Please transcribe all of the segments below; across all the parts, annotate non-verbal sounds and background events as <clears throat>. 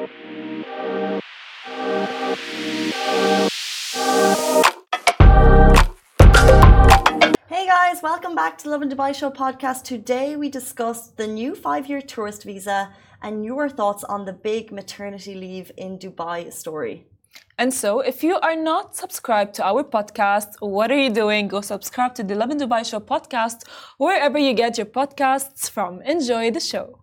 Hey guys, welcome back to Lovin Dubai Show podcast. Today we discussed the new five year tourist visa and your thoughts on the big maternity leave in Dubai story. And so, if you are not subscribed to our podcast, what are you doing? Go subscribe to the Lovin Dubai Show podcast wherever you get your podcasts from. Enjoy the show.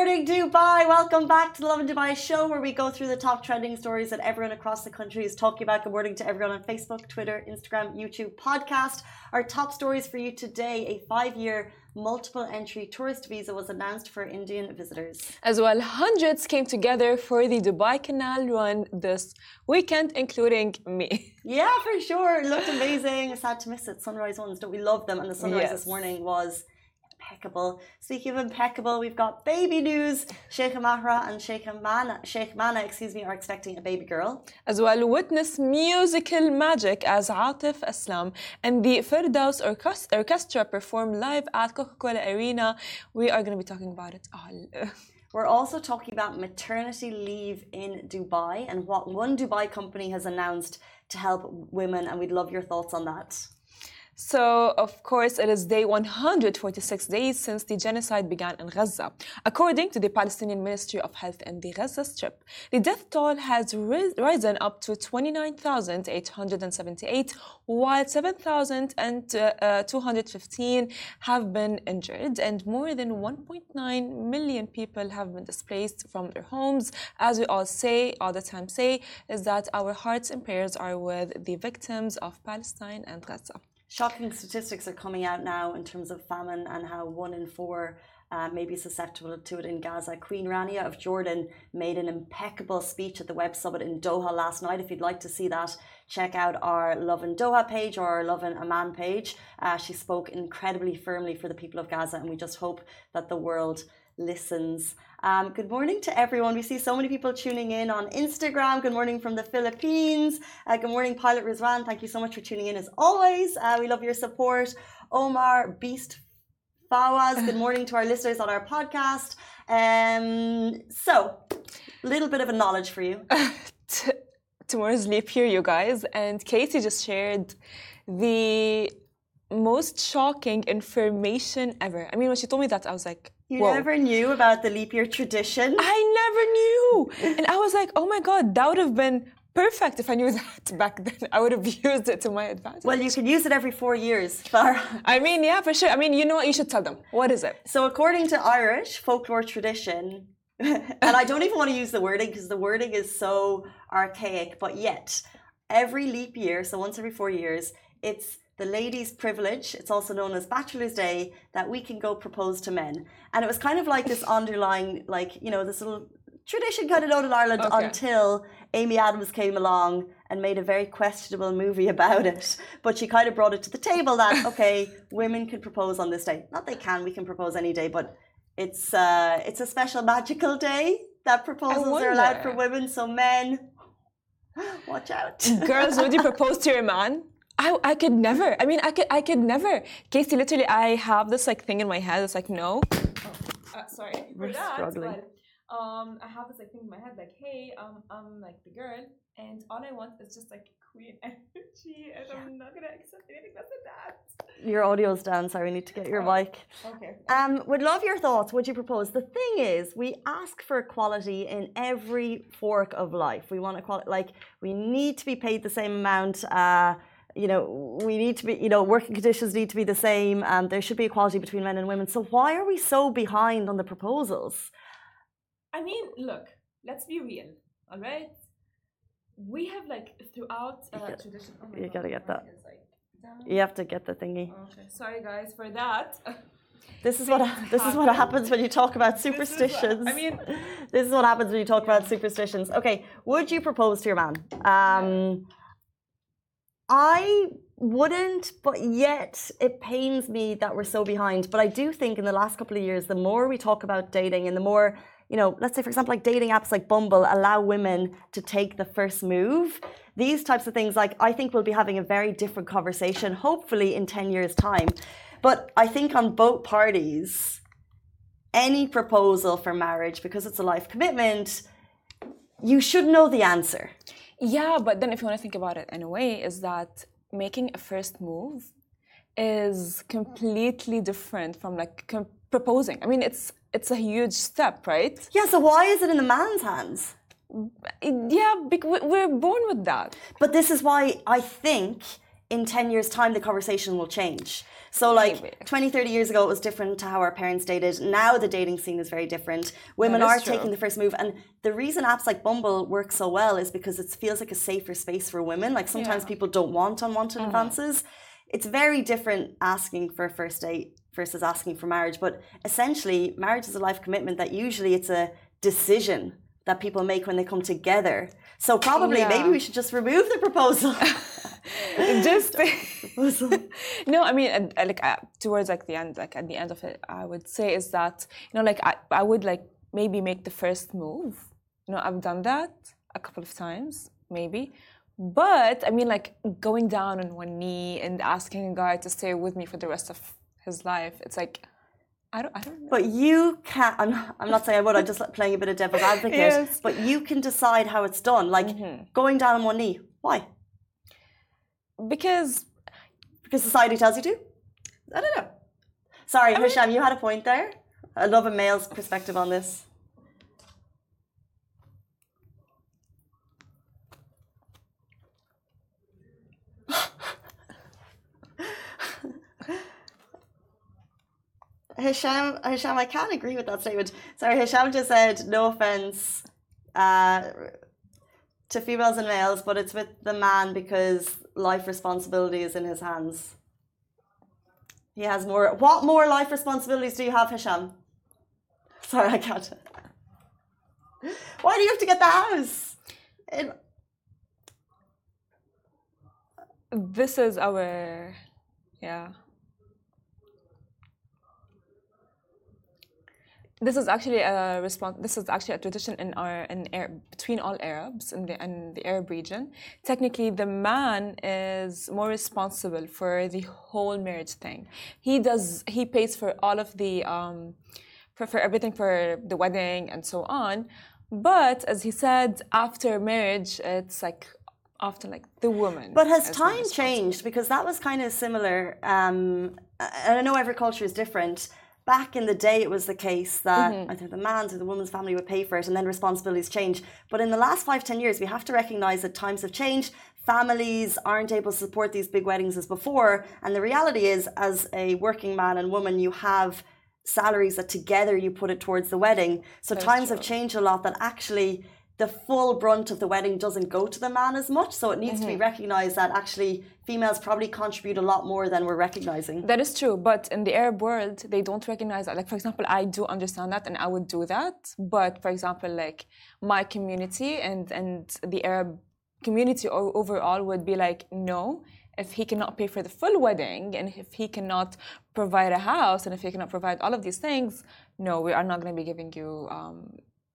Morning, Dubai. Welcome back to the Lovin Dubai show where we go through the top trending stories that everyone across the country is talking about. Good morning to everyone on Facebook, Twitter, Instagram, YouTube, podcast. Our top stories for you today a five year multiple entry tourist visa was announced for Indian visitors. As well, hundreds came together for the Dubai Canal Run this weekend, including me. <laughs> Yeah, for sure. It looked amazing. Sad to miss it. Sunrise ones, don't we love them? And the sunrise Yes. this morning was impeccable. Speaking of impeccable, we've got baby news. Sheikh Mahra and Sheikh Mana, Sheikh Mana, excuse me, are expecting a baby girl. As well, witness musical magic as Atif Aslam and the Firdaus Orchestra perform live at Coca-Cola Arena. We are going to be talking about it all. <laughs> We're also talking about maternity leave in Dubai and what one Dubai company has announced to help women, and we'd love your thoughts on that. So, of course, it is day 146 days since the genocide began in Gaza. According to the Palestinian Ministry of Health and the Gaza Strip, the death toll has risen up to 29,878, while 7,215 have been injured, and more than 1.9 million people have been displaced from their homes. As we all say, all the time say, is that our hearts and prayers are with the victims of Palestine and Gaza. Shocking statistics are coming out now in terms of famine and how one in four uh, may be susceptible to it in Gaza. Queen Rania of Jordan made an impeccable speech at the Web Summit in Doha last night. If you'd like to see that, check out our Love in Doha page or our Love in Amman page. Uh, she spoke incredibly firmly for the people of Gaza, and we just hope that the world listens. Um, good morning to everyone. We see so many people tuning in on Instagram. Good morning from the Philippines. Uh, good morning, Pilot Rizwan. Thank you so much for tuning in as always. Uh, we love your support. Omar, Beast Fawaz, good <laughs> morning to our listeners on our podcast. Um, so, a little bit of a knowledge for you. <laughs> Tomorrow's leap year, you guys, and Katie just shared the most shocking information ever. I mean, when she told me that, I was like, You Whoa. never knew about the leap year tradition. I never knew. and I was like, oh my God, that would have been perfect if I knew <laughs> that back then. I would have used it to my advantage. Well, you can use it every four years, Farah. I mean, yeah, for sure. I mean, you know what? You should tell them. What is it? So, according to Irish folklore tradition, <laughs> and I don't even want to use the wording because the wording is so archaic, but yet every leap year, so once every four years, it's the ladies' privilege, it's also known as Bachelor's Day, that we can go propose to men. And it was kind of like this <laughs> underlying, like, you know, this little tradition kind of known in Ireland Okay. until Amy Adams came along and made a very questionable movie about it. But she kind of brought it to the table that, <laughs> okay, women can propose on this day. Not they can, we can propose any day, but it's uh, it's a special magical day that proposals are allowed for women. So men, <gasps> watch out. Girls, would you propose to your man? I, I could never. I mean, I could I could never. Casey, literally, I have this like thing in my head. It's like no. Uh, sorry, We're for that, struggling. but, um, I have this like thing in my head, like, hey, um, I'm like the girl, and all I want is just like queen <laughs> energy, and I'm not gonna accept anything less than that. Your audio's down, sorry, we need to get your Oh. mic. Okay. Um, would love your thoughts. Would you propose? The thing is, we ask for equality in every fork of life. We want equality, like we need to be paid the same amount. Uh, you know, we need to be. You know, working conditions need to be the same. and there should be equality between men and women. So why are we so behind on the proposals? I mean, look, let's be real, all right? We have like throughout uh, gotta- tradition. Oh you God, gotta get that. like. You have to get the thingy. Okay, sorry guys for that. <laughs> This is what <laughs> this is what happens when you talk about <laughs> is what- superstitions. I mean, this is what happens when you talk about superstitions. Okay, would you propose to your man? Um, I wouldn't, but yet it pains me that we're so behind. But I do think in the last couple of years, the more we talk about dating and the more you know, let's say, for example, like dating apps like Bumble allow women to take the first move. These types of things, like, I think we'll be having a very different conversation, hopefully in 10 years' time. But I think on both parties, any proposal for marriage, because it's a life commitment, you should know the answer. Yeah, but then if you want to think about it in a way, is that making a first move is completely different from like proposing. I mean, it's it's a huge step, right? Yeah. So why is it in the man's hands? Mm, yeah, because we're born with that. But this is why I think in 10 years' time the conversation will change. So, like Maybe. 20, 30 years ago, it was different to how our parents dated. Now, the dating scene is very different. Women are true. taking the first move. And the reason apps like Bumble work so well is because it feels like a safer space for women. Like, sometimes yeah. people don't want unwanted mm-hmm. advances. It's very different asking for a first date versus asking for marriage. But essentially, marriage is a life commitment that usually it's a decision that people make when they come together. So, probably, yeah. maybe we should just remove the proposal. <laughs> <laughs> just <laughs> no i mean like uh, towards like the end like at the end of it i would say is that you know like I, I would like maybe make the first move you know i've done that a couple of times maybe but i mean like going down on one knee and asking a guy to stay with me for the rest of his life it's like I don't, I don't know. But you can I'm, I'm not saying I would, I'm just playing a bit of devil's advocate. <laughs> yes. But you can decide how it's done. Like mm-hmm. going down on one knee. Why? Because because society tells you to. I don't know. Sorry, I Hisham, you had a point there. I love a male's perspective on this. <laughs> Hisham, Hisham, I can't agree with that statement. Sorry, Hisham just said no offense uh, to females and males, but it's with the man because life responsibility is in his hands. He has more. What more life responsibilities do you have, Hisham? Sorry, I can't. Why do you have to get the house? In... This is our, yeah. This is actually a response. This is actually a tradition in our in between all Arabs in the in the Arab region. Technically, the man is more responsible for the whole marriage thing. He does. He pays for all of the um, for, for everything for the wedding and so on. But as he said, after marriage, it's like often like the woman. But has time changed? Because that was kind of similar. Um, and I know every culture is different back in the day, it was the case that mm-hmm. either the man's or the woman's family would pay for it and then responsibilities change. But in the last five, ten years, we have to recognize that times have changed. Families aren't able to support these big weddings as before. And the reality is, as a working man and woman, you have salaries that together you put it towards the wedding. So times true. have changed a lot that actually the full brunt of the wedding doesn't go to the man as much. So it needs mm-hmm. to be mm-hmm. recognized that actually females probably contribute a lot more than we're recognizing. That is true. But in the Arab world, they don't recognize that. Like, for example, I do understand that and I would do that. But for example, like my community and, and the Arab community overall would be like, no, if he cannot pay for the full wedding and if he cannot provide a house and if he cannot provide all of these things, no, we are not going to be giving you um,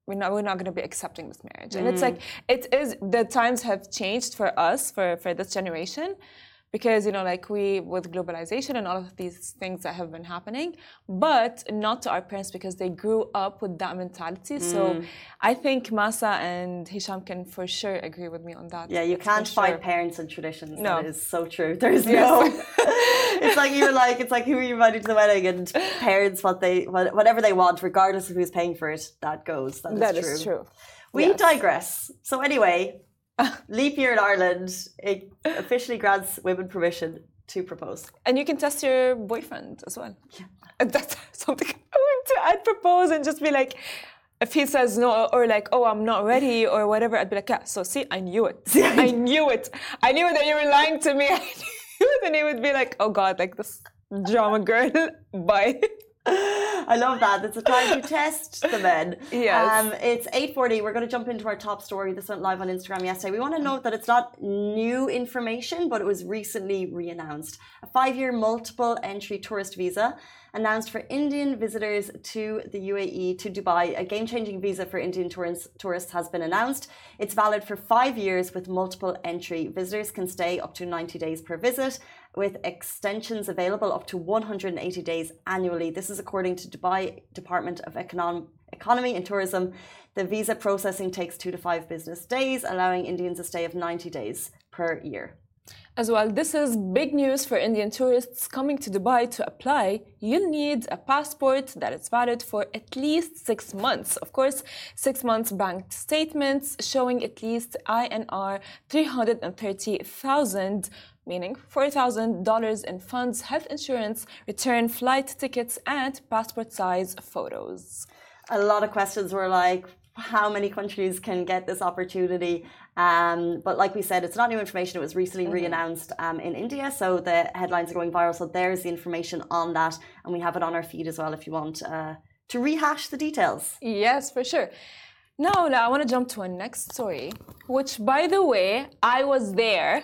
we're not we're not going to be accepting this marriage and it's mm. like it is the times have changed for us for for this generation because you know like we with globalization and all of these things that have been happening but not to our parents because they grew up with that mentality mm. so i think masa and hisham can for sure agree with me on that yeah you can't fight sure. parents and traditions no. that is so true <laughs> there's yes. no <laughs> it's like you're like it's like who are you inviting to the wedding and parents what they whatever they want regardless of who's paying for it that goes that is that true, is true. we yes. digress so anyway <laughs> Leap year in Ireland, it officially grants women permission to propose. And you can test your boyfriend as well. Yeah. And that's <laughs> something I want to I'd propose and just be like, if he says no or like, oh, I'm not ready or whatever, I'd be like, yeah, so see, I knew it. <laughs> I knew it. I knew that you were lying to me. I knew it. And he would be like, oh God, like this drama girl, bye. <laughs> I love that. It's a time to test the men. Yes. Um, it's 8.40. We're going to jump into our top story. This went live on Instagram yesterday. We want to note that it's not new information, but it was recently re-announced. A five-year multiple entry tourist visa announced for Indian visitors to the UAE, to Dubai. A game-changing visa for Indian tourists, tourists has been announced. It's valid for five years with multiple entry. Visitors can stay up to 90 days per visit with extensions available up to 180 days annually. This is according to Dubai Department of Econom- Economy and Tourism. The visa processing takes two to five business days, allowing Indians a stay of 90 days per year. As well, this is big news for Indian tourists coming to Dubai to apply. You'll need a passport that is valid for at least six months. Of course, six months bank statements showing at least INR 330,000 meaning $4,000 in funds, health insurance, return flight tickets, and passport size photos. A lot of questions were like, how many countries can get this opportunity? Um, but like we said, it's not new information. It was recently mm-hmm. re-announced um, in India, so the headlines are going viral. So there's the information on that, and we have it on our feed as well if you want uh, to rehash the details. Yes, for sure. Now, I want to jump to a next story, which, by the way, I was there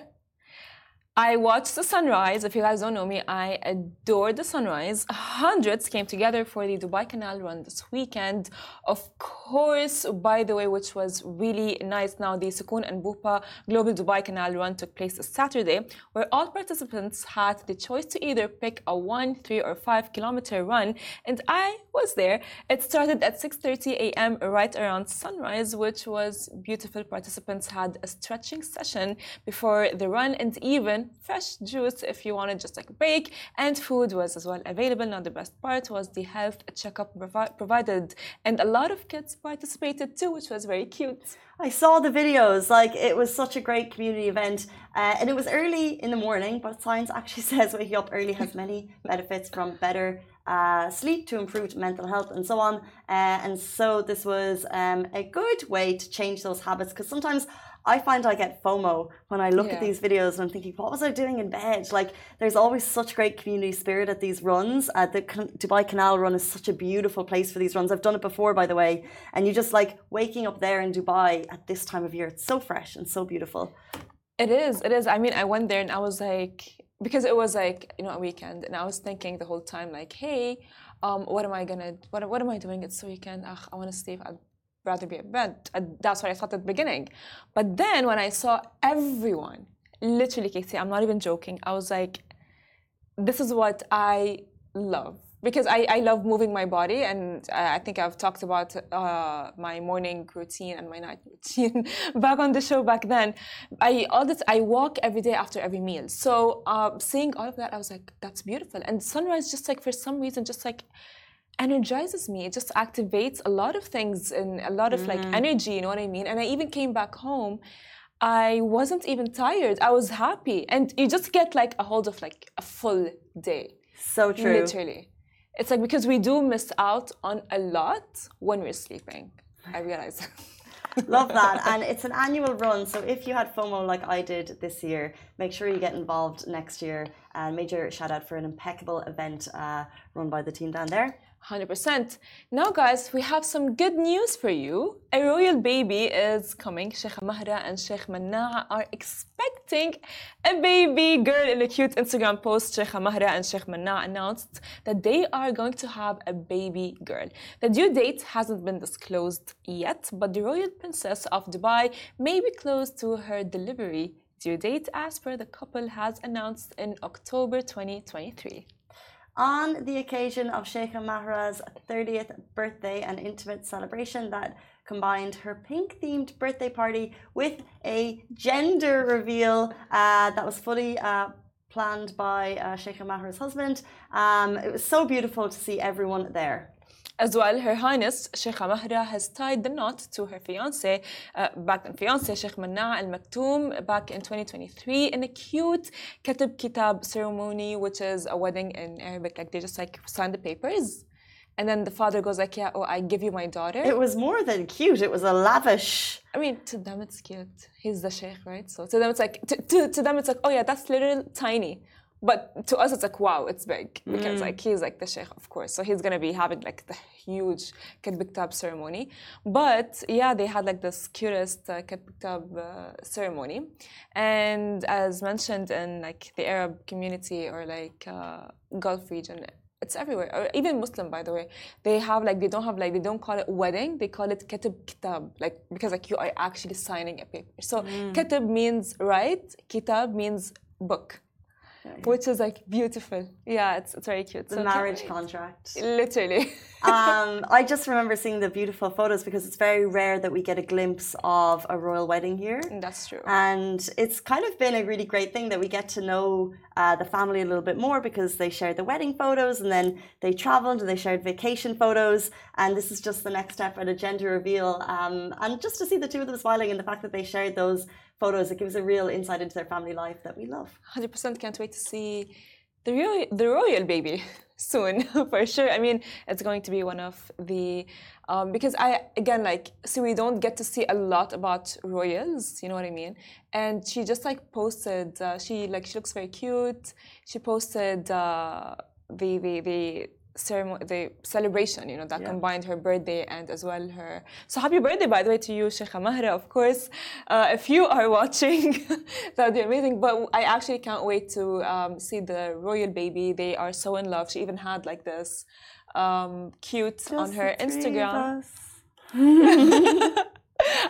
I watched the sunrise. If you guys don't know me, I adore the sunrise. Hundreds came together for the Dubai Canal Run this weekend. Of course, by the way, which was really nice. Now, the Sukoon and Bupa Global Dubai Canal Run took place Saturday, where all participants had the choice to either pick a one, three, or five kilometer run. And I was there. It started at 6:30 a.m. right around sunrise, which was beautiful. Participants had a stretching session before the run, and even fresh juice if you wanted just like a break, and food was as well available. Now, the best part was the health checkup provi- provided, and a lot of kids participated too, which was very cute. I saw the videos. Like it was such a great community event, uh, and it was early in the morning. But science <laughs> actually says waking up early has many <laughs> benefits, from better uh, sleep to improved mental health and so on. Uh, and so this was um, a good way to change those habits because sometimes I find I get FOMO when I look yeah. at these videos and I'm thinking, what was I doing in bed? Like, there's always such great community spirit at these runs. Uh, the Dubai Canal Run is such a beautiful place for these runs. I've done it before, by the way. And you just like waking up there in Dubai at this time of year. It's so fresh and so beautiful. It is. It is. I mean, I went there and I was like, because it was like you know a weekend, and I was thinking the whole time like, hey, um, what am I gonna, what, what am I doing? It's a weekend. Ugh, I want to sleep. I'd rather be in bed. That's what I thought at the beginning. But then when I saw everyone, literally, Katie, I'm not even joking. I was like, this is what I love because I, I love moving my body and I think I've talked about uh, my morning routine and my night <laughs> routine back on the show back then. I all this I walk every day after every meal. So uh, seeing all of that, I was like, that's beautiful. And sunrise just like for some reason just like energizes me. It just activates a lot of things and a lot of mm. like energy, you know what I mean? And I even came back home. I wasn't even tired. I was happy. And you just get like a hold of like a full day. So true. Literally. It's like because we do miss out on a lot when we're sleeping. I realize. <laughs> Love that. And it's an annual run. So if you had FOMO like I did this year, make sure you get involved next year. And major shout out for an impeccable event uh, run by the team down there. 100%. Now, guys, we have some good news for you. A royal baby is coming. Sheikh Mahra and Sheikh Mana are expecting a baby girl. In a cute Instagram post, Sheikh Mahra and Sheikh Mana announced that they are going to have a baby girl. The due date hasn't been disclosed yet, but the royal princess of Dubai may be close to her delivery due date as per the couple has announced in October 2023 on the occasion of Sheikha Mahra's 30th birthday and intimate celebration that combined her pink themed birthday party with a gender reveal uh, that was fully uh, planned by uh, Sheikha Mahra's husband. Um, it was so beautiful to see everyone there. As well, Her Highness Sheikh Mahra has tied the knot to her fiance, uh, back then fiance Sheikh Mana Al Maktoum, back in 2023 in a cute Katib Kitab ceremony, which is a wedding in Arabic. Like they just like sign the papers. And then the father goes like, yeah, oh, I give you my daughter. It was more than cute. It was a lavish. I mean, to them it's cute. He's the sheikh, right? So to them it's like, to, to, to them it's like, oh yeah, that's little tiny. But to us it's like wow it's big. Because mm. like he's like the sheikh of course. So he's gonna be having like the huge Katb ceremony. But yeah they had like this cutest uh, uh, ceremony. And as mentioned in like the Arab community or like uh, Gulf region it's everywhere. Or even muslim by the way they have like they don't have like they don't call it wedding they call it katib kitab. Like because like you are actually signing a paper. So mm. katib means write kitab means book which is like beautiful. Yeah, it's, it's very cute. The so marriage contract. Literally. <laughs> um, I just remember seeing the beautiful photos because it's very rare that we get a glimpse of a royal wedding here. That's true. And it's kind of been a really great thing that we get to know uh, the family a little bit more because they shared the wedding photos and then they traveled and they shared vacation photos. And this is just the next step at a gender reveal. Um, and just to see the two of them smiling and the fact that they shared those photos. It gives a real insight into their family life that we love. 100% can't wait to see the real, the royal baby <laughs> soon <laughs> for sure. I mean, it's going to be one of the um, because I again like so we don't get to see a lot about royals. You know what I mean? And she just like posted. Uh, she like she looks very cute. She posted uh, the the the ceremony, the celebration, you know, that yeah. combined her birthday and as well her. So happy birthday, by the way, to you, Sheikha Mahra, of course. Uh, if you are <laughs> watching, <laughs> that would be amazing. But I actually can't wait to um, see the royal baby. They are so in love. She even had like this um, cute Just on her Instagram. <laughs>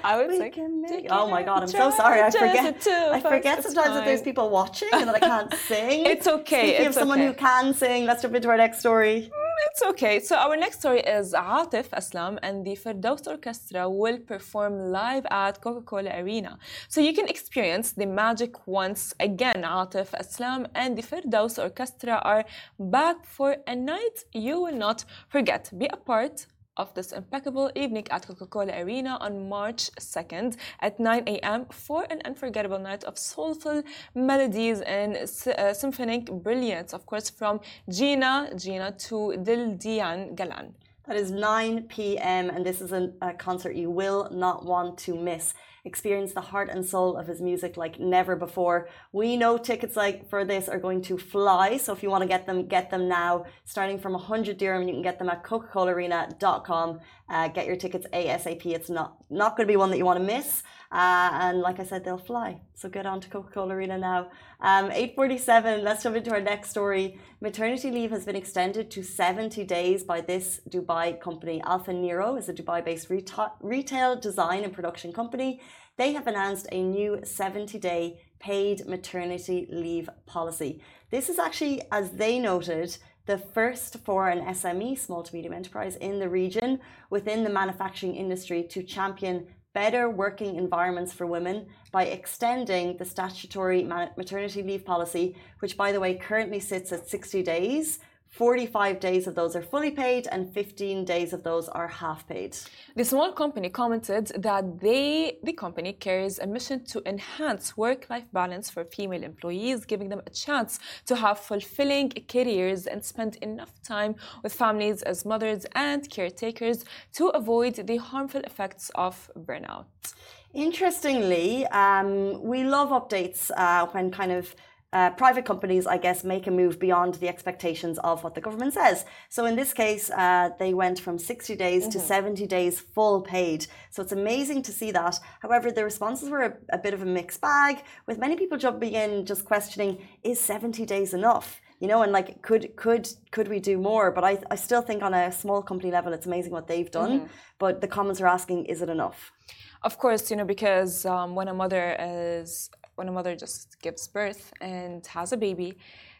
<laughs> I would say, oh my god, I'm so sorry. I forget. I forget sometimes that there's people watching and that I can't <laughs> sing. it's okay. Speaking it's of someone okay. who can sing, let's jump into our next story. Mm, it's okay. So our next story is Atif Aslam and the Firdaus Orchestra will perform live at Coca-Cola Arena. So you can experience the magic once again. Atif Aslam and the Firdaus Orchestra are back for a night you will not forget. Be a part of this impeccable evening at Coca-Cola Arena on March 2nd at 9 a.m. for an unforgettable night of soulful melodies and uh, symphonic brilliance, of course, from Jeena, Jeena to Dil Diyan Gallan. That is 9 p.m. and this is a, a concert you will not want to miss experience the heart and soul of his music like never before. We know tickets like for this are going to fly, so if you want to get them, get them now. Starting from 100 dirham, you can get them at coca-colaarena.com. Uh, get your tickets ASAP. It's not not going to be one that you want to miss. Uh, and like I said, they'll fly. So get on to Coca-Cola Arena now. Um, 847, let's jump into our next story. Maternity leave has been extended to 70 days by this Dubai company. Alpha Nero is a Dubai-based reta retail design and production company. They have announced a new 70-day paid maternity leave policy. This is actually, as they noted, the first for an SME, small to medium enterprise, in the region within the manufacturing industry to champion better working environments for women by extending the statutory maternity leave policy, which, by the way, currently sits at 60 days 45 days of those are fully paid and 15 days of those are half paid. The small company commented that they, the company carries a mission to enhance work-life balance for female employees, giving them a chance to have fulfilling careers and spend enough time with families as mothers and caretakers to avoid the harmful effects of burnout. Interestingly, um, we love updates uh, when kind of uh, private companies, I guess, make a move beyond the expectations of what the government says. So in this case, uh, they went from 60 days mm-hmm. to 70 days full paid. So it's amazing to see that. However, the responses were a, a bit of a mixed bag, with many people jumping in just questioning, is 70 days enough? You know, and like, could could could we do more? But I, I still think on a small company level, it's amazing what they've done. Mm-hmm. But the comments are asking, is it enough? Of course, you know, because um, when a mother is when a mother just gives birth and has a baby,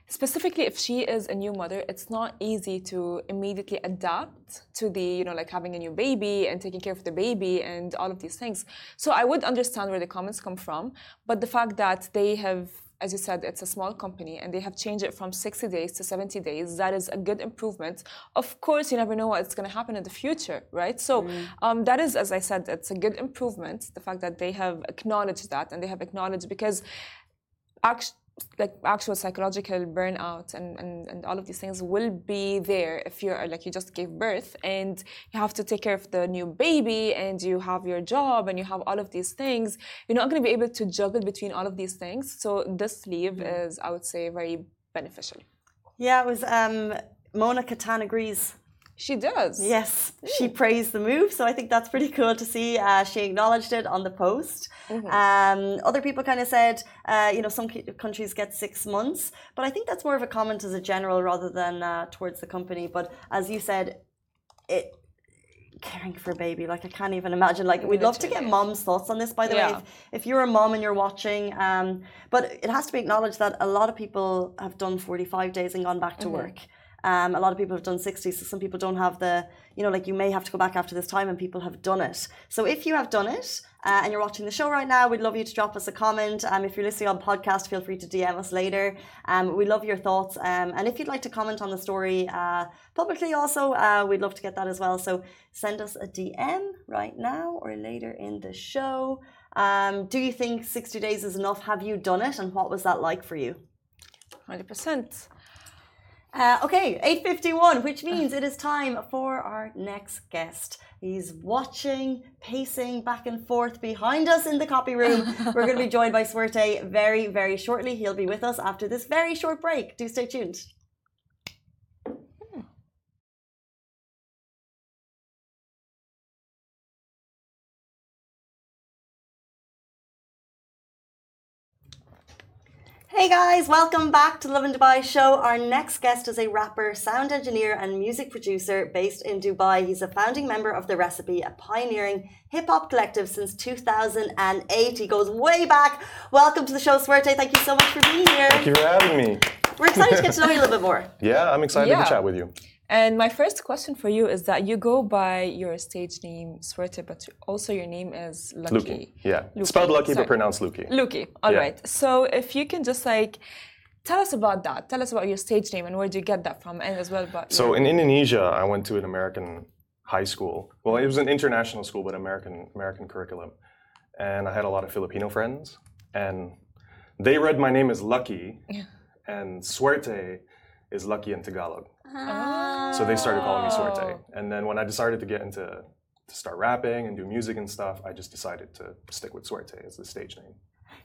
specifically if she is a new mother, it's not easy to immediately adapt to the, you know, like having a new baby and taking care of the baby and all of these things. So I would understand where the comments come from, but the fact that they have as you said, it's a small company and they have changed it from 60 days to 70 days. That is a good improvement. Of course, you never know what's going to happen in the future, right? So mm. um, that is, as I said, it's a good improvement. The fact that they have acknowledged that and they have acknowledged because actually like actual psychological burnout and, and, and all of these things will be there if you're like you just gave birth and you have to take care of the new baby and you have your job and you have all of these things you're not going to be able to juggle between all of these things so this leave mm-hmm. is i would say very beneficial. Yeah, it was um, Mona Kattan agrees. She does. Yes, she praised the move, so I think that's pretty cool to see. Uh, she acknowledged it on the post. Mm-hmm. Um, other people kind of said, uh, you know, some countries get six months, but I think that's more of a comment as a general rather than uh, towards the company. But as you said, it caring for a baby, like I can't even imagine. Like we'd love to get mom's thoughts on this, by the way. If, if you're a mom and you're watching, um, but it has to be acknowledged that a lot of people have done 45 days and gone back to work. Um, a lot of people have done 60, so some people don't have the, you know, like you may have to go back after this time and people have done it. So if you have done it uh, and you're watching the show right now, we'd love you to drop us a comment. Um, if you're listening on podcast, feel free to DM us later. Um, we love your thoughts. Um, and if you'd like to comment on the story uh, publicly also, uh, we'd love to get that as well. So send us a DM right now or later in the show. Um, do you think 60 days is enough? Have you done it? And what was that like for you? 100%. Uh, okay, 8.51, which means it is time for our next guest. He's watching, pacing back and forth behind us in the copy room. <laughs> We're going to be joined by Swerte very, very shortly. He'll be with us after this very short break. Do stay tuned. Hey guys, welcome back to the Lovin Dubai show. Our next guest is a rapper, sound engineer, and music producer based in Dubai. He's a founding member of The Recipe, a pioneering hip hop collective since 2008. He goes way back. Welcome to the show, Swerte. Thank you so much for being here. Thank you for having me. We're excited to get to know you a little bit more. <laughs> Yeah, I'm excited Yeah. to chat with you. And my first question for you is that you go by your stage name, Swerte, but also your name is Lucky. Luki. Yeah. Luki, Spelled Lucky, sorry. but pronounced Lucky. Lucky. all Yeah. right. So if you can just like tell us about that. Tell us about your stage name and where do you get that from, and as well about So in Indonesia, I went to an American high school. Well, it was an international school, but American American curriculum. And I had a lot of Filipino friends, and they read my name as Lucky, and Swerte is Lucky in Tagalog. So they started calling me Swerte. Oh. And then when I decided to get into to start rapping and do music and stuff, I just decided to stick with Swerte as the stage name.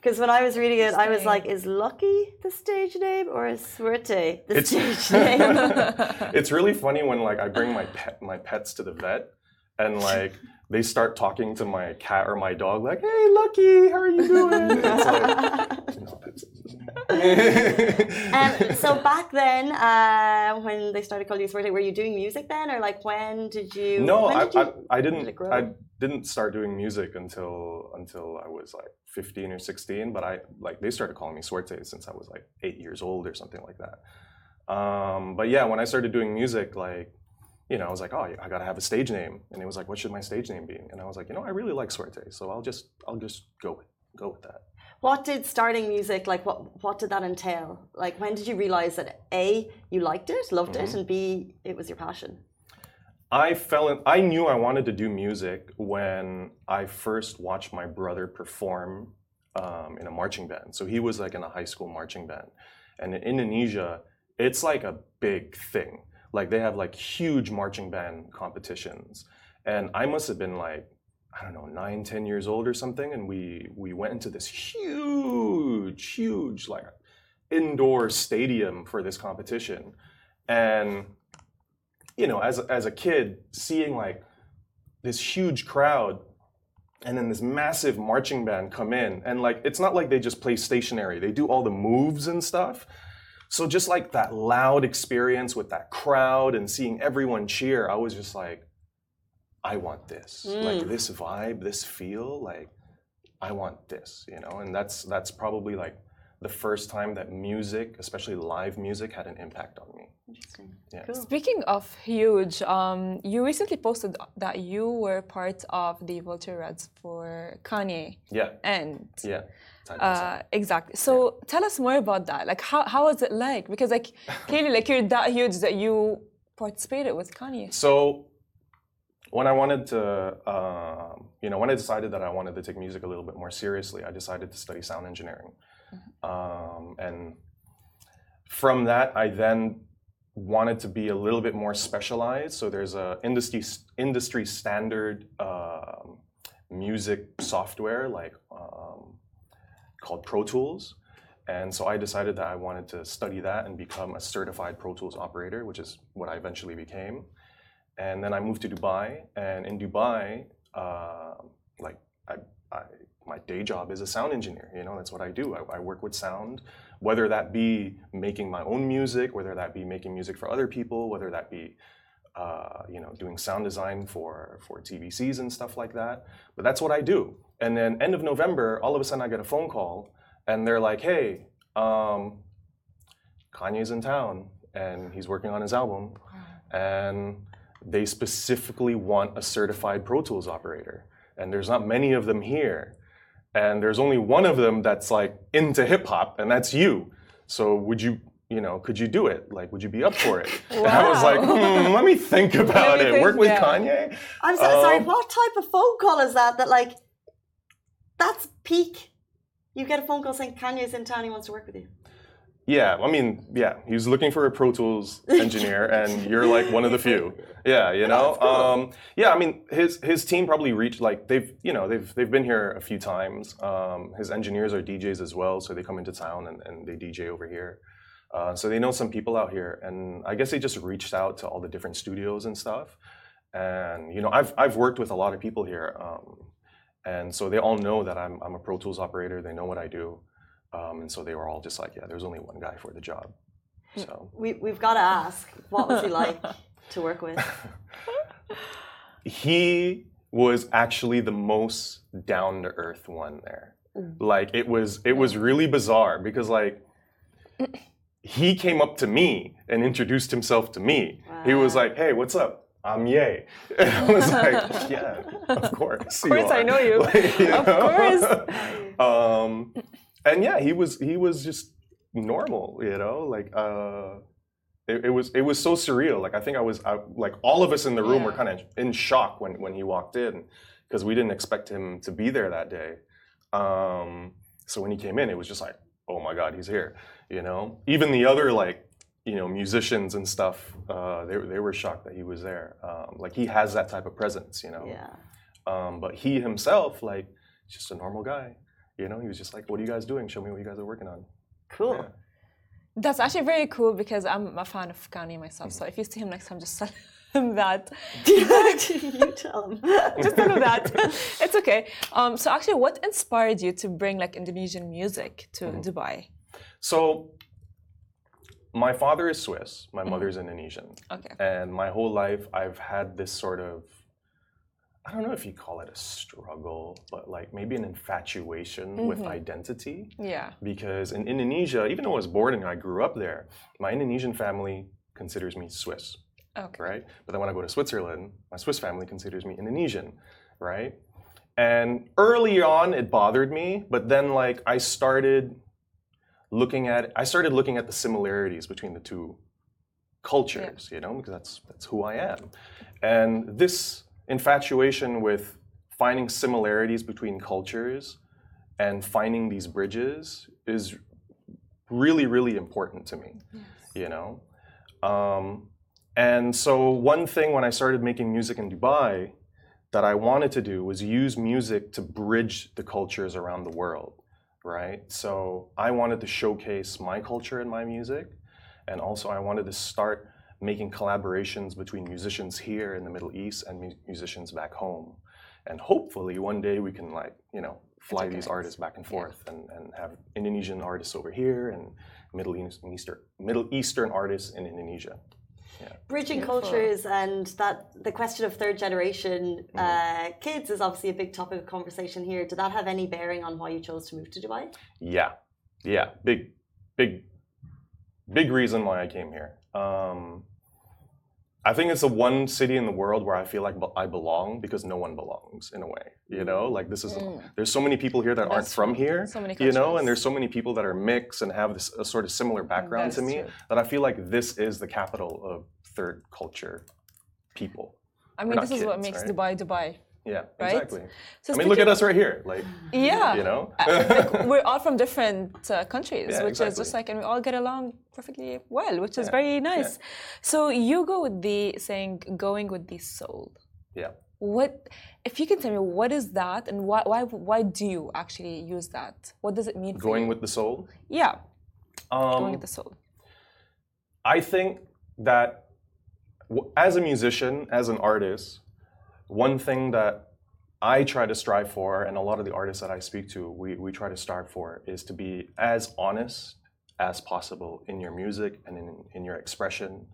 Because when I was reading it, I was like, is Lucky the stage name or is Swerte the It's- stage name? <laughs> <laughs> it's really funny when like I bring my pet my pets to the vet and <laughs> like they start talking to my cat or my dog like, "Hey, Lucky, how are you doing?" It's like, no, it's- <laughs> Um, <laughs> so back then, uh, when they started calling you Swerte, were you doing music then, or like when did you? no, when I, did you- I, I did didn't it grow? I didn't start doing music until until I was like 15 or 16. But I like they started calling me Swerte since I was like eight years old or something like that. Um, but yeah, when I started doing music, like you know, I was like, oh, I gotta have a stage name, and it was like, what should my stage name be? And I was like, you know, I really like Swerte, so I'll just I'll just go with go with that. What did starting music like? What what did that entail? Like, when did you realize that a you liked it, loved Mm-hmm. it, and b it was your passion? I fell in, I knew I wanted to do music when I first watched my brother perform um, in a marching band. So he was like in a high school marching band. And in Indonesia, it's like a big thing. Like they have like huge marching band competitions. And I must have been like, I don't know, nine, ten years old or something. And we we went into this huge, huge like indoor stadium for this competition. And you know, as as a kid, seeing like this huge crowd and then this massive marching band come in, and like it's not like they just play stationary; they do all the moves and stuff. So just like that loud experience with that crowd and seeing everyone cheer, I was just like, I want this, like Mm. this vibe, this feel, like I want this, you know, and that's that's probably like the first time that music, especially live music, had an impact on me. Interesting. Yeah. Cool. Speaking of huge, um, you recently posted that you were part of the Vulture Reds for Kanye, Yeah, and yeah. Uh, exactly. So tell us more about that. Like, how how was it like? Because like <laughs> clearly, like you're that huge that you participated with Kanye. So when I wanted to, um, you know, when I decided that I wanted to take music a little bit more seriously, I decided to study sound engineering. Um, and from that, I then wanted to be a little bit more specialized. So there's a industry industry standard um, music software like um, called Pro Tools. And so I decided that I wanted to study that and become a certified Pro Tools operator, which is what I eventually became. And then I moved to Dubai. And in Dubai, uh, like I, I, my day job is a sound engineer. You know, that's what I do. I, I work with sound, whether that be making my own music, whether that be making music for other people, whether that be uh, you know, doing sound design for for TVCs and stuff like that. But that's what I do. And then end of November, all of a sudden I get a phone call, and they're like, "Hey, um, Kanye's in town, and he's working on his album, and they specifically want a certified Pro Tools operator, and there's not many of them here." And there's only one of them that's like into hip hop, and that's you. So would you you know, could you do it? Like, would you be up for it? And I was like, hmm, let me think about me it. think, Work with yeah. Kanye. I'm so, sorry. Um, What type of phone call is that? That like, that's peak. You get a phone call saying Kanye's in town. He wants to work with you. Yeah, I mean, yeah, he was looking for a Pro Tools engineer, and you're like one of the few. Yeah, you know. Cool. Um, yeah, I mean, his his team probably reached like they've you know they've they've been here a few times. Um, his engineers are DJs as well, so they come into town and, and they DJ over here. Uh, so they know some people out here, and I guess they just reached out to all the different studios and stuff. And you know, I've I've worked with a lot of people here, um, and so they all know that I'm I'm a Pro Tools operator. They know what I do, Um, and so they were all just like, yeah, there's only one guy for the job. Hmm. So We we've got to ask. What was he like <laughs> to work with? <laughs> he was actually the most down to earth one there. Hmm. Like it was it was really bizarre because like <clears throat> he came up to me and introduced himself to me. He was like, "Hey, what's up? I'm Ye." <laughs> And I was like, "Yeah, of course. Of course I know you. Of course. um, and yeah, he was he was just normal, you know, like uh, it, it was it was so surreal. Like I think I was I, like all of us in the room were kind of in shock when when he walked in because we didn't expect him to be there that day. Um, so when he came in, it was just like, oh my God, he's here. You know, even the other like you know musicians and stuff, uh, they they were shocked that he was there. Um, like he has that type of presence, you know. Yeah. Um, but he himself, like, just a normal guy. You know, he was just like, "What are you guys doing? Show me what you guys are working on." Cool. Yeah. That's actually very cool because I'm a fan of Kanye myself. So mm-hmm. if you see him next time, just tell <laughs> him that. <laughs> you tell him. just tell him that. <laughs> it's okay. Um, so actually, what inspired you to bring like Indonesian music to mm-hmm. Dubai? So, my father is Swiss. My mother's mm-hmm. Indonesian. Okay. And my whole life, I've had this sort of, I don't know if you call it a struggle, but like maybe an infatuation with mm-hmm. identity. Yeah. Because in Indonesia, even though I was born and I grew up there, my Indonesian family considers me Swiss. Okay. right? But then when I go to Switzerland, my Swiss family considers me Indonesian, right? And early on, it bothered me, but then like I started looking at I started looking at the similarities between the two cultures, you know, because that's that's who I am. And this infatuation with finding similarities between cultures and finding these bridges is really really important to me, you know. Um, and so, one thing when I started making music in Dubai that I wanted to do was use music to bridge the cultures around the world, right? So, I wanted to showcase my culture in my music. And also, I wanted to start making collaborations between musicians here in the Middle East and mu- musicians back home. And hopefully, one day we can, like, you know, fly these artists back and forth and, and have Indonesian artists over here and Middle Eastern, Middle Eastern artists in Indonesia. Bridging Beautiful. cultures and that the question of third generation Mm-hmm. uh, kids is obviously a big topic of conversation here. Did that have any bearing on why you chose to move to Dubai? Yeah, yeah, big, big, big reason why I came here. Um, I think it's the one city in the world where I feel like I belong because no one belongs in a way. You know, like this is there's so many people here that aren't from here. So many you know, and there's so many people that are mixed and have this a sort of similar background to me true. that I feel like this is the capital of third culture people. I mean, this is what makes right? Dubai Dubai. Yeah, Right? exactly. So I mean, look at us right here. Like, Yeah. you know, like, <laughs> we're all from different uh, countries, Yeah, which is just like, and we all get along perfectly well, which is Yeah, very nice. So you go with the saying, going with the soul. yeah. what if you can tell me what is that and why why why do you actually use that? What does it mean for Going with the soul. yeah, Um, going with the soul. I think that w- as a musician, as an artist, one thing that I try to strive for, and a lot of the artists that I speak to, we, we try to strive for, is to be as honest as possible in your music and in, in your expression.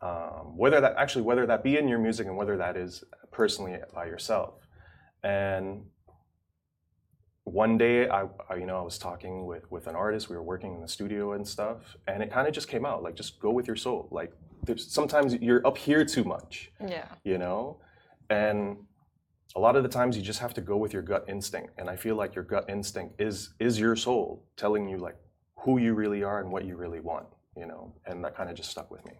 Um, whether that actually, whether that be in your music and whether that is personally by yourself. And one day I, I you know i was talking with with an artist we were working in the studio and stuff and it kind of just came out like just go with your soul like there's sometimes you're up here too much Yeah, you know and a lot of the times you just have to go with your gut instinct and i feel like your gut instinct is is your soul telling you like who you really are and what you really want you know and that kind of just stuck with me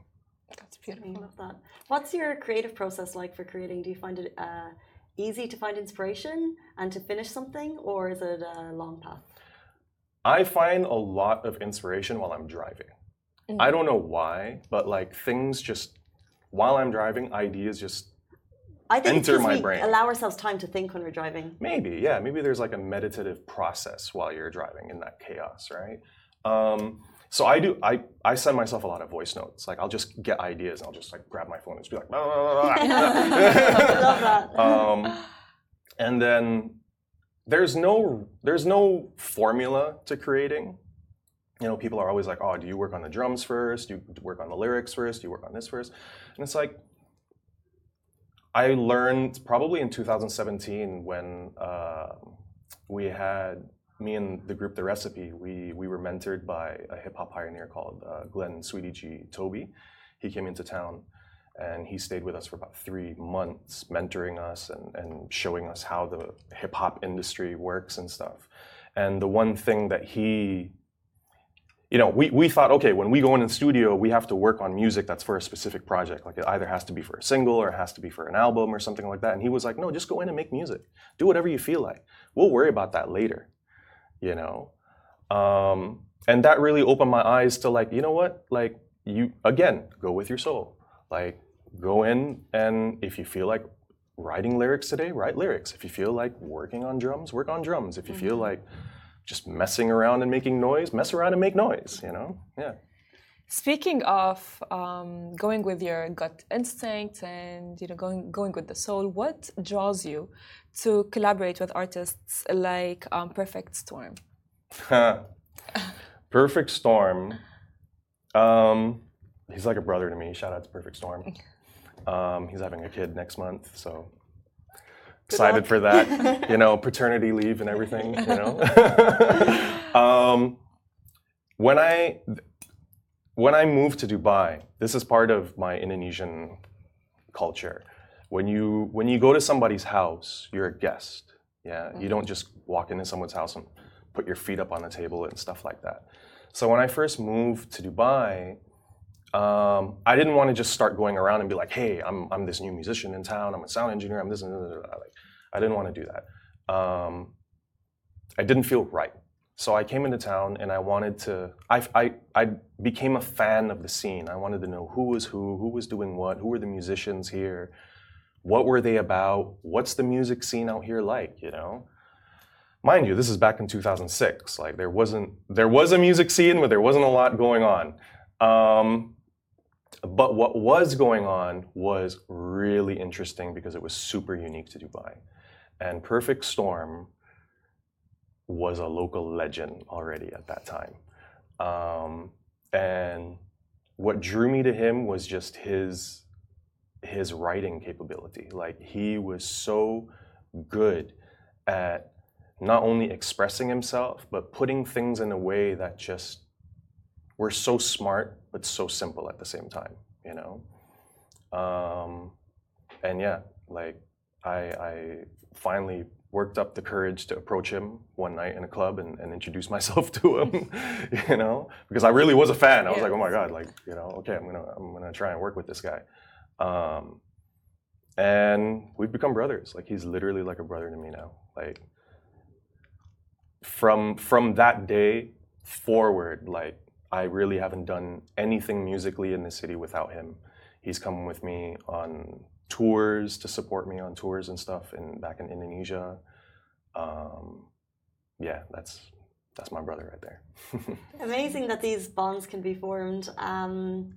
that's beautiful. I beautiful. love that. What's your creative process like for creating? Do you find it uh, easy to find inspiration and to finish something, or is it a long path? i find a lot of inspiration while i'm driving i don't know why but like things just while i'm driving ideas just I think it's my we brain. allow ourselves time to think when we're driving. Maybe, yeah. Maybe there's like a meditative process while you're driving in that chaos, right? Um, so I do. I I send myself a lot of voice notes. Like I'll just get ideas and I'll just like grab my phone and just be like, "Blah, blah, blah, blah." <laughs> Love that. <laughs> um, and then there's no there's no formula to creating. You know, people are always like, "Oh, do you work on the drums first? Do you work on the lyrics first? Do you work on this first? And it's like I learned probably in 2017 when uh, we had me and the group The Recipe. We we were mentored by a hip hop pioneer called uh, Glenn Sweetie G Toby. He came into town and he stayed with us for about three months, mentoring us and, and showing us how the hip hop industry works and stuff. And the one thing that he you know, we, we thought, okay, when we go in the studio, we have to work on music that's for a specific project. Like it either has to be for a single or it has to be for an album or something like that. And he was like, no, just go in and make music. Do whatever you feel like. We'll worry about that later, you know? Um, and that really opened my eyes to like, you know what? Like, you, again, go with your soul. Like, go in and if you feel like writing lyrics today, write lyrics. If you feel like working on drums, work on drums. If you feel like just messing around and making noise, mess around and make noise, you know? Yeah. Speaking of um, going with your gut instinct and you know going going with the soul, what draws you to collaborate with artists like um, Perfect Storm? <laughs> Perfect Storm. Um, he's like a brother to me. Shout out to Perfect Storm. <laughs> Um, he's having a kid next month, so excited for that. you know, <laughs> paternity leave and everything. You know. <laughs> um, when I when I moved to Dubai, this is part of my Indonesian culture. When you when you go to somebody's house, you're a guest. Yeah, you don't just walk into someone's house and put your feet up on the table and stuff like that. So when I first moved to Dubai, um, I didn't want to just start going around and be like, "Hey, I'm I'm this new musician in town. I'm a sound engineer. I'm this and that." Like, I didn't want to do that. Um, I didn't feel right. So I came into town and I wanted to. I, I I became a fan of the scene. I wanted to know who was who, who was doing what, who were the musicians here, what were they about, what's the music scene out here like, you know mind you, this is back in 2006. Like there wasn't there was a music scene, but there wasn't a lot going on. Um, but what was going on was really interesting because it was super unique to Dubai, and Perfect Storm was a local legend already at that time. Um, and what drew me to him was just his his writing capability. Like he was so good at not only expressing himself, but putting things in a way that just were so smart but so simple at the same time, you know. Um, and yeah, like I, I finally worked up the courage to approach him one night in a club and, and introduce <laughs> myself to him, <laughs> you know, because I really was a fan. I was like, oh my god, like you know, okay, I'm gonna I'm gonna try and work with this guy. Um, and we've become brothers. Like he's literally like a brother to me now. Like from from that day forward, like I really haven't done anything musically in the city without him. He's come with me on tours to support me on tours and stuff in back in Indonesia. Um, yeah, that's that's my brother right there. <laughs> Amazing that these bonds can be formed. Um,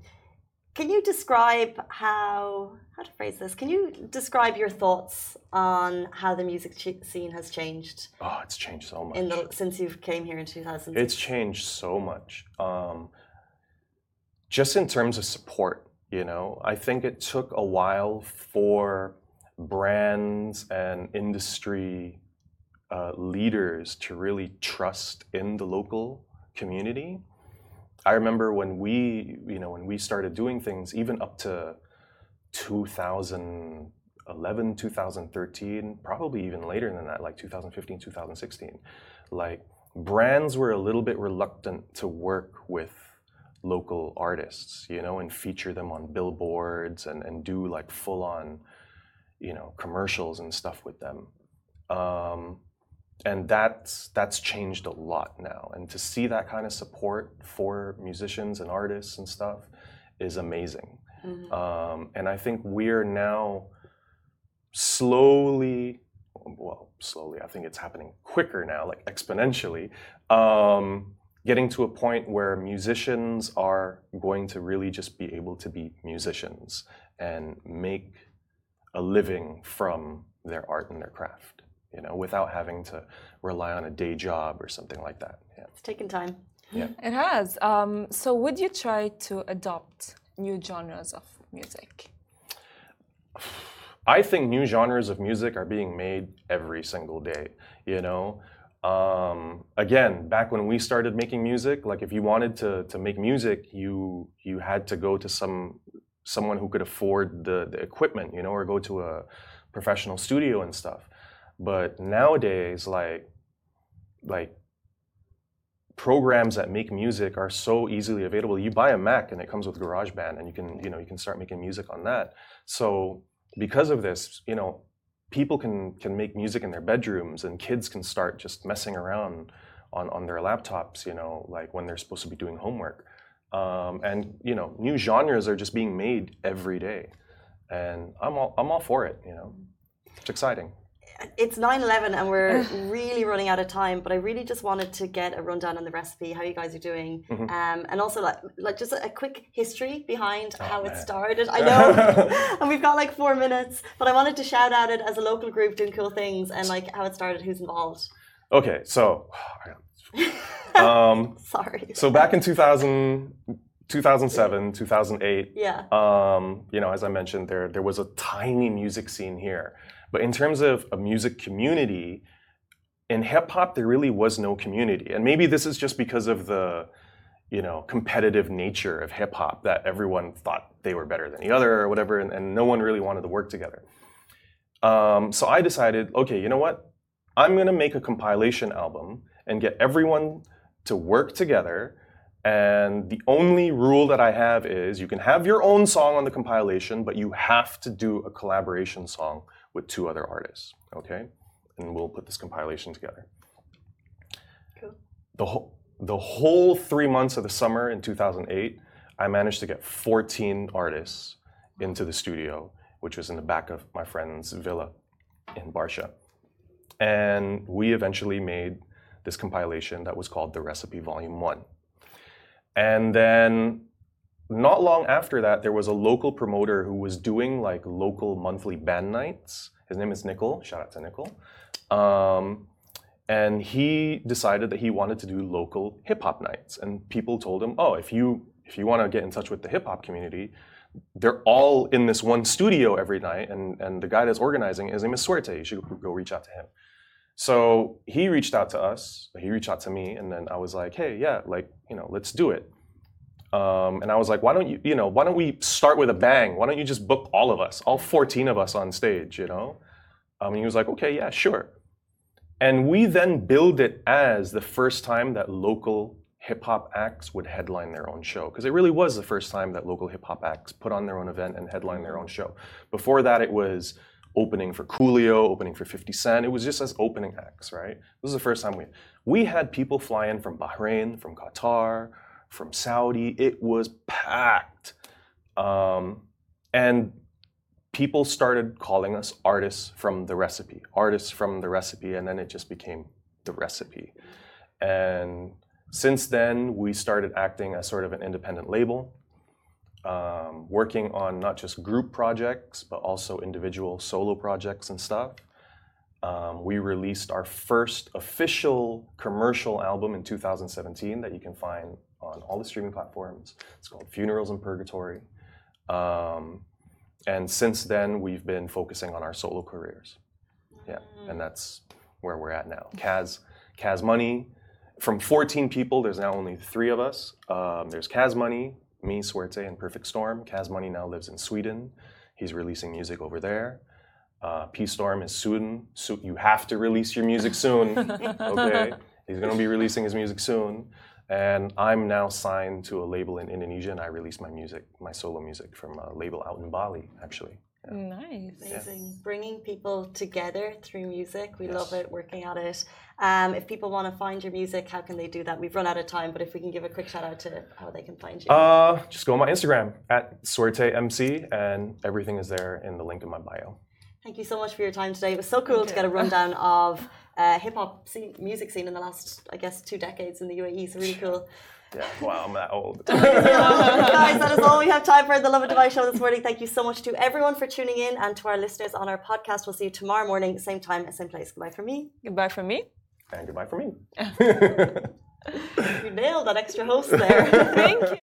can you describe how how to phrase this? Can you describe your thoughts on how the music scene has changed? Oh, it's changed so much. The, since you came here in 2000. It's changed so much. Um, just in terms of support, you know, I think it took a while for brands and industry uh, leaders to really trust in the local community. I remember when we, you know, when we started doing things, even up to 2011, 2013, probably even later than that, like 2015, 2016, like brands were a little bit reluctant to work with local artists, you know, and feature them on billboards and, and do like full on, you know, commercials and stuff with them. Um, and that's that's changed a lot now. And to see that kind of support for musicians and artists and stuff is amazing. Mm-hmm. Um, and I think we're now slowly, well, slowly. I think it's happening quicker now, like exponentially. Um, getting to a point where musicians are going to really just be able to be musicians and make a living from their art and their craft, you know, without having to rely on a day job or something like that. Yeah. It's taken time. Yeah. It has. Um, so, would you try to adopt new genres of music? I think new genres of music are being made every single day, you know. Um, again, back when we started making music, like if you wanted to to make music, you you had to go to some someone who could afford the, the equipment, you know, or go to a professional studio and stuff. But nowadays, like like programs that make music are so easily available. You buy a Mac and it comes with GarageBand, and you can you know you can start making music on that. So because of this, you know, people can can make music in their bedrooms and kids can start just messing around on, on their laptops you know like when they're supposed to be doing homework um, and you know new genres are just being made every day and i'm all, I'm all for it you know it's exciting it's 9-11 and we're really running out of time but i really just wanted to get a rundown on the recipe how you guys are doing mm-hmm. um, and also like, like just a, a quick history behind oh, how man. it started. I <laughs> know and we've got like four minutes but i wanted to shout out it as a local group doing cool things and like how it started who's involved. Okay so <laughs> um, sorry. so back in 2000 2007 2008 yeah. um, you know as i mentioned there there was a tiny music scene here but in terms of a music community, in hip hop, there really was no community. And maybe this is just because of the you know competitive nature of hip hop that everyone thought they were better than the other or whatever, and, and no one really wanted to work together. Um, so I decided, okay, you know what? I'm gonna make a compilation album and get everyone to work together. And the only rule that I have is you can have your own song on the compilation, but you have to do a collaboration song with two other artists. Okay, and we'll put this compilation together. Cool. The whole the whole three months of the summer in 2008, I managed to get 14 artists into the studio, which was in the back of my friend's villa in Barsha. And we eventually made this compilation that was called The Recipe Volume 1. And then not long after that, there was a local promoter who was doing like local monthly band nights. His name is Nickel. Shout out to Nickel. Um, and he decided that he wanted to do local hip hop nights. And people told him, "Oh, if you if you want to get in touch with the hip hop community, they're all in this one studio every night, and and the guy that's organizing his name is Swerte. You should go reach out to him." So he reached out to us. He reached out to me, and then I was like, "Hey, yeah, like you know, let's do it." Um, and I was like, why don't you, you know, why don't we start with a bang? Why don't you just book all of us, all 14 of us on stage, you know? Um, and he was like, okay, yeah, sure. And we then build it as the first time that local hip hop acts would headline their own show. Because it really was the first time that local hip hop acts put on their own event and headline their own show. Before that, it was opening for Coolio, opening for 50 Cent. It was just as opening acts, right? This is the first time we we had people fly in from Bahrain, from Qatar, from Saudi. It was packed. Um, and people started calling us artists from the recipe, artists from the recipe, and then it just became the recipe. And since then, we started acting as sort of an independent label, um, working on not just group projects, but also individual solo projects and stuff. Um, we released our first official commercial album in 2017 that you can find on all the streaming platforms. It's called Funerals in Purgatory. Um, and since then, we've been focusing on our solo careers. Yeah, and that's where we're at now. Kaz, Kaz Money, from 14 people, there's now only three of us. Um, there's Kaz Money, me, Swerte, and Perfect Storm. Kaz Money now lives in Sweden. He's releasing music over there. Uh, P Storm is soon. So you have to release your music soon. <laughs> okay, he's gonna be releasing his music soon. And I'm now signed to a label in Indonesia, and I release my music, my solo music, from a label out in Bali, actually. Nice. Amazing. Bringing people together through music. We love it, working at it. Um, if people want to find your music, how can they do that? We've run out of time, but if we can give a quick shout out to how they can find you. Uh, just go on my Instagram at SwerteMC, and everything is there in the link in my bio. Thank you so much for your time today. It was so cool to get a rundown of <laughs> uh, hip hop scene, music scene in the last, I guess, two decades in the UAE. So really cool. Yeah, wow, I'm that old. <laughs> Guys, that is all we have time for the Lovin Dubai show this morning. Thank you so much to everyone for tuning in and to our listeners on our podcast. We'll see you tomorrow morning, same time, same place. Goodbye from me. Goodbye from me. and goodbye for me. <laughs> You nailed that extra host there. <laughs> Thank you.